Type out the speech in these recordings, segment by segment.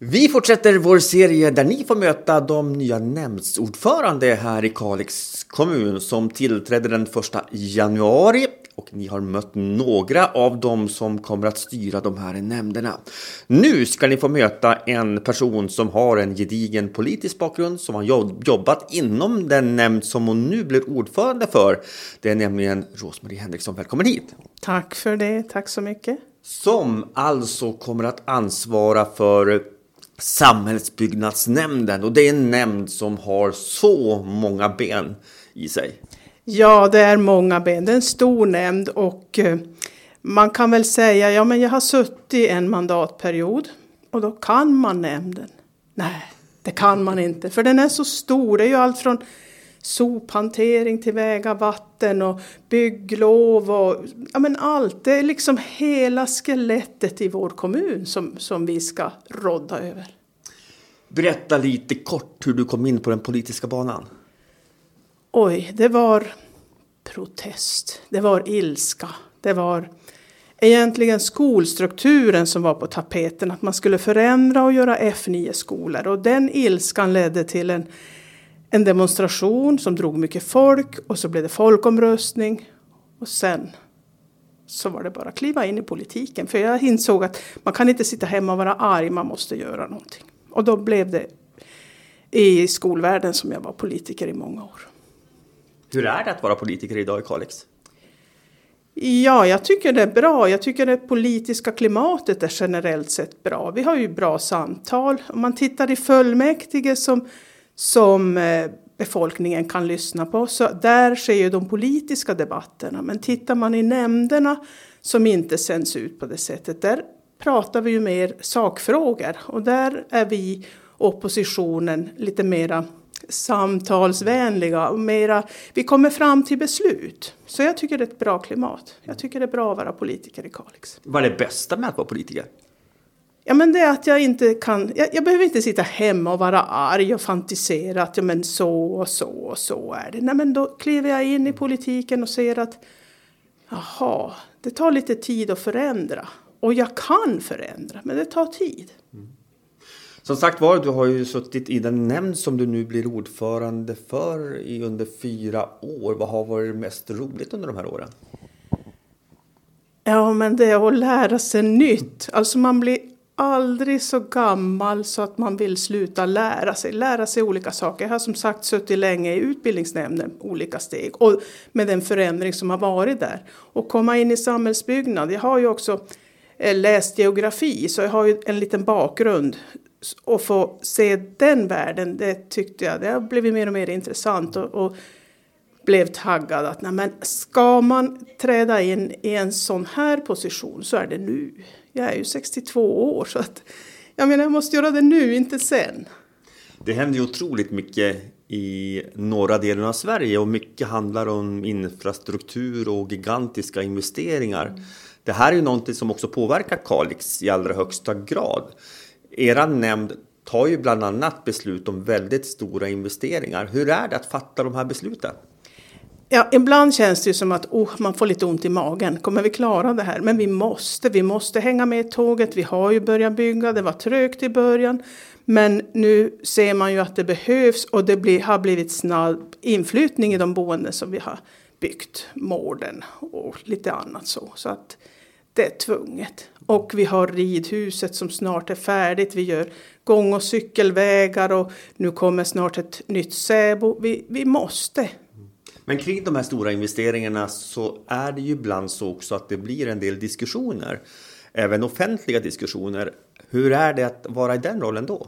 Vi fortsätter vår serie där ni får möta de nya nämndsordförande här i Kalix kommun som tillträdde den 1 januari och ni har mött några av dem som kommer att styra de här nämnderna. Nu ska ni få möta en person som har en gedigen politisk bakgrund som har jobbat inom den nämnd som hon nu blir ordförande för. Det är nämligen Rosmarie Henriksson. Välkommen hit! Tack för det, tack så mycket! Som alltså kommer att ansvara för Samhällsbyggnadsnämnden och det är en nämnd som har så många ben i sig. Ja, det är många ben. Det är en stor nämnd och eh, man kan väl säga, ja men jag har suttit en mandatperiod och då kan man nämnden. Nej, det kan man inte, för den är så stor. Det är ju allt från sophantering till väga, vatten och bygglov och ja men allt. Det är liksom hela skelettet i vår kommun som, som vi ska rodda över. Berätta lite kort hur du kom in på den politiska banan. Oj, det var protest, det var ilska, det var egentligen skolstrukturen som var på tapeten, att man skulle förändra och göra F9-skolor. Och den ilskan ledde till en, en demonstration som drog mycket folk och så blev det folkomröstning. Och sen så var det bara att kliva in i politiken. För jag insåg att man kan inte sitta hemma och vara arg, man måste göra någonting. Och då blev det i skolvärlden som jag var politiker i många år. Hur är det att vara politiker idag i Kalix? Ja, jag tycker det är bra. Jag tycker det politiska klimatet är generellt sett bra. Vi har ju bra samtal. Om man tittar i fullmäktige som, som eh, befolkningen kan lyssna på, så där sker ju de politiska debatterna. Men tittar man i nämnderna som inte sänds ut på det sättet, där pratar vi ju mer sakfrågor. Och där är vi oppositionen lite mera samtalsvänliga och mera, vi kommer fram till beslut. Så jag tycker det är ett bra klimat. Jag tycker det är bra att vara politiker i Kalix. Vad är det bästa med att vara politiker? Ja, men det är att jag inte kan, jag, jag, behöver inte sitta hemma och vara arg och fantisera att ja, men så och så och så är det. Nej, men då kliver jag in i politiken och ser att jaha, det tar lite tid att förändra. Och jag kan förändra, men det tar tid. Mm. Som sagt var, du har ju suttit i den nämnd som du nu blir ordförande för i under fyra år. Vad har varit mest roligt under de här åren? Ja, men det är att lära sig nytt. Alltså man blir aldrig så gammal så att man vill sluta lära sig. Lära sig olika saker. Jag har som sagt suttit länge i utbildningsnämnden, olika steg. Och med den förändring som har varit där. Och komma in i samhällsbyggnad. Jag har ju också eh, läst geografi, så jag har ju en liten bakgrund och få se den världen, det tyckte jag, det har blivit mer och mer intressant och, och blev taggad att nej, men ska man träda in i en sån här position så är det nu. Jag är ju 62 år så att jag menar jag måste göra det nu, inte sen. Det händer ju otroligt mycket i norra delen av Sverige och mycket handlar om infrastruktur och gigantiska investeringar. Mm. Det här är ju någonting som också påverkar Kalix i allra högsta grad. Era nämnd tar ju bland annat beslut om väldigt stora investeringar. Hur är det att fatta de här besluten? Ja, ibland känns det ju som att oh, man får lite ont i magen. Kommer vi klara det här? Men vi måste. Vi måste hänga med i tåget. Vi har ju börjat bygga. Det var trögt i början. Men nu ser man ju att det behövs och det blir, har blivit snabb inflyttning i de boenden som vi har byggt. Mården och lite annat så. Så att det är tvunget. Och vi har ridhuset som snart är färdigt. Vi gör gång och cykelvägar och nu kommer snart ett nytt Säbo. Vi, vi måste. Men kring de här stora investeringarna så är det ju ibland så också att det blir en del diskussioner. Även offentliga diskussioner. Hur är det att vara i den rollen då?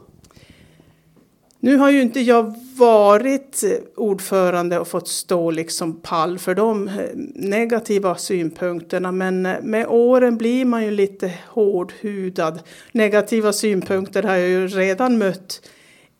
Nu har ju inte jag varit ordförande och fått stå liksom pall för de eh, negativa synpunkterna men eh, med åren blir man ju lite hårdhudad. Negativa synpunkter har jag ju redan mött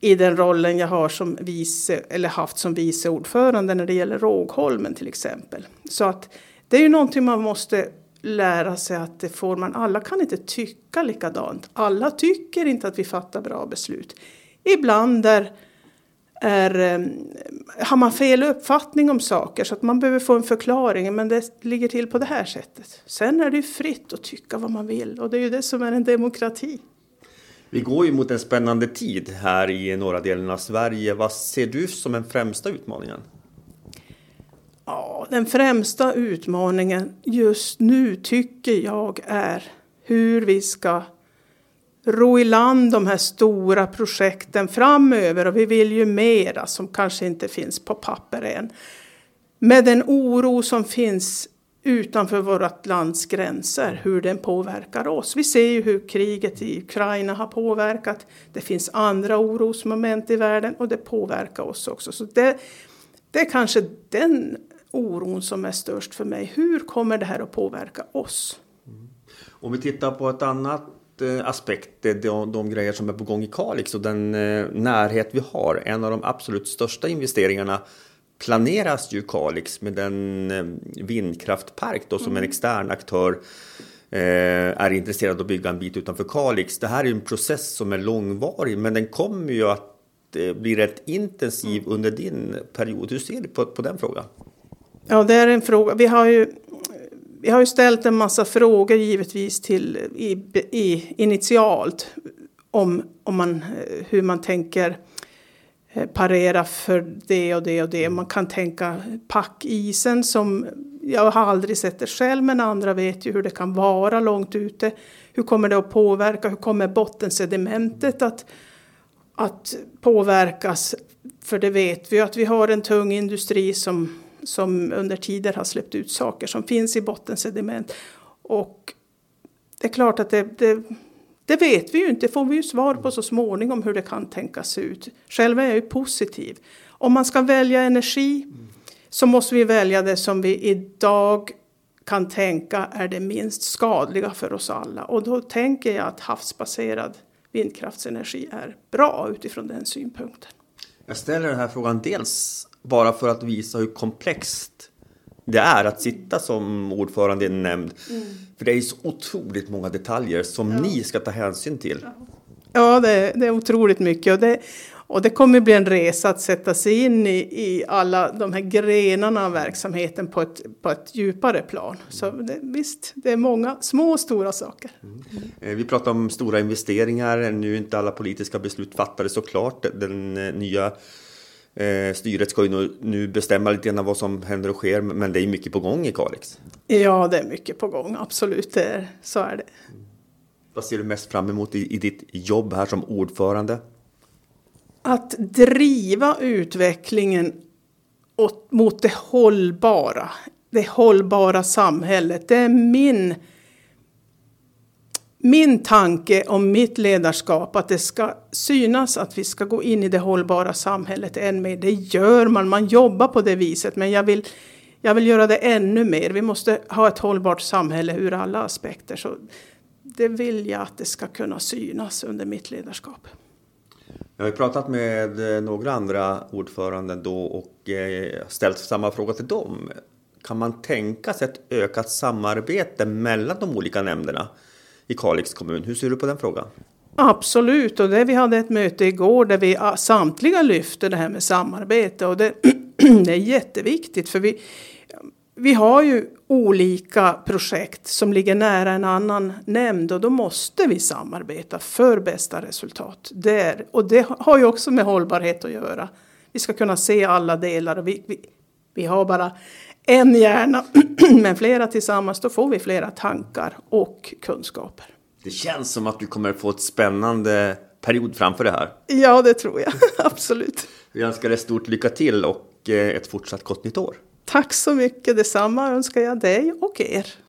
i den rollen jag har som vice, eller haft som vice ordförande när det gäller Rågholmen till exempel. Så att det är ju någonting man måste lära sig att det får man. Alla kan inte tycka likadant. Alla tycker inte att vi fattar bra beslut. Ibland är, är, har man fel uppfattning om saker så att man behöver få en förklaring. Men det ligger till på det här sättet. Sen är det fritt att tycka vad man vill och det är ju det som är en demokrati. Vi går ju mot en spännande tid här i norra delen av Sverige. Vad ser du som den främsta utmaningen? Ja, den främsta utmaningen just nu tycker jag är hur vi ska ro i land de här stora projekten framöver och vi vill ju mera som kanske inte finns på papper än. Med den oro som finns utanför vårt lands gränser, hur den påverkar oss. Vi ser ju hur kriget i Ukraina har påverkat. Det finns andra orosmoment i världen och det påverkar oss också. Så det, det är kanske den oron som är störst för mig. Hur kommer det här att påverka oss? Mm. Om vi tittar på ett annat eh, aspekt, de, de grejer som är på gång i Kalix och den eh, närhet vi har. En av de absolut största investeringarna planeras ju Kalix med den eh, vindkraftpark då som mm. en extern aktör är intresserad av att bygga en bit utanför Kalix. Det här är en process som är långvarig men den kommer ju att bli rätt intensiv mm. under din period. Hur ser du på, på den frågan? Ja, det är en fråga. Vi har ju, vi har ju ställt en massa frågor givetvis till i, i, initialt om, om man, hur man tänker eh, Eh, parera för det och det och det. Man kan tänka packisen som jag har aldrig sett det själv men andra vet ju hur det kan vara långt ute. Hur kommer det att påverka? Hur kommer bottensedimentet att, att påverkas? För det vet vi att vi har en tung industri som som under tider har släppt ut saker som finns i bottensediment. Och det är klart att det, det, det vet vi ju inte, det får vi ju svar på så småningom hur det kan tänkas se ut. Själv är jag ju positiv. Om man ska välja energi så måste vi välja det som vi idag kan tänka är det minst skadliga för oss alla. Och då tänker jag att havsbaserad vindkraftsenergi är bra utifrån den synpunkten. Jag ställer den här frågan dels bara för att visa hur komplext det är att sitta som ordförande i en nämnd. Mm. För det är så otroligt många detaljer som ja. ni ska ta hänsyn till. Ja, det, det är otroligt mycket. Och det, och det kommer bli en resa att sätta sig in i, i alla de här grenarna av verksamheten på ett, på ett djupare plan. Så det, visst, det är många små och stora saker. Mm. Mm. Vi pratar om stora investeringar. Nu är inte alla politiska beslut fattade såklart. Den eh, nya Eh, styret ska ju nu, bestämma lite grann vad som händer och sker, men det är mycket på gång i Kalix. Ja, det är mycket på gång, absolut, det är, så är det. Vad ser du mest fram emot i, i ditt jobb här som ordförande? Att driva utvecklingen åt, mot det hållbara, det hållbara samhället. Det är min min tanke om mitt ledarskap, att det ska synas att vi ska gå in i det hållbara samhället än mer. Det gör man, man jobbar på det viset. Men jag vill, jag vill göra det ännu mer. Vi måste ha ett hållbart samhälle ur alla aspekter. Så det vill jag att det ska kunna synas under mitt ledarskap. Jag har pratat med eh, några andra ordförande då och eh, ställt samma fråga till dem. Kan man tänka sig ett ökat samarbete mellan de olika nämnderna? I Kalix kommun. Hur ser du på den frågan? Absolut, och det, vi hade ett möte igår där vi samtliga lyfte det här med samarbete och det, det är jätteviktigt för vi, vi har ju olika projekt som ligger nära en annan nämnd och då måste vi samarbeta för bästa resultat. Där. Och det har ju också med hållbarhet att göra. Vi ska kunna se alla delar och vi, vi, vi har bara en hjärna, men flera tillsammans, då får vi flera tankar och kunskaper. Det känns som att du kommer få ett spännande period framför det här. Ja, det tror jag. Absolut. Vi önskar dig stort lycka till och eh, ett fortsatt gott nytt år. Tack så mycket. Detsamma önskar jag dig och er.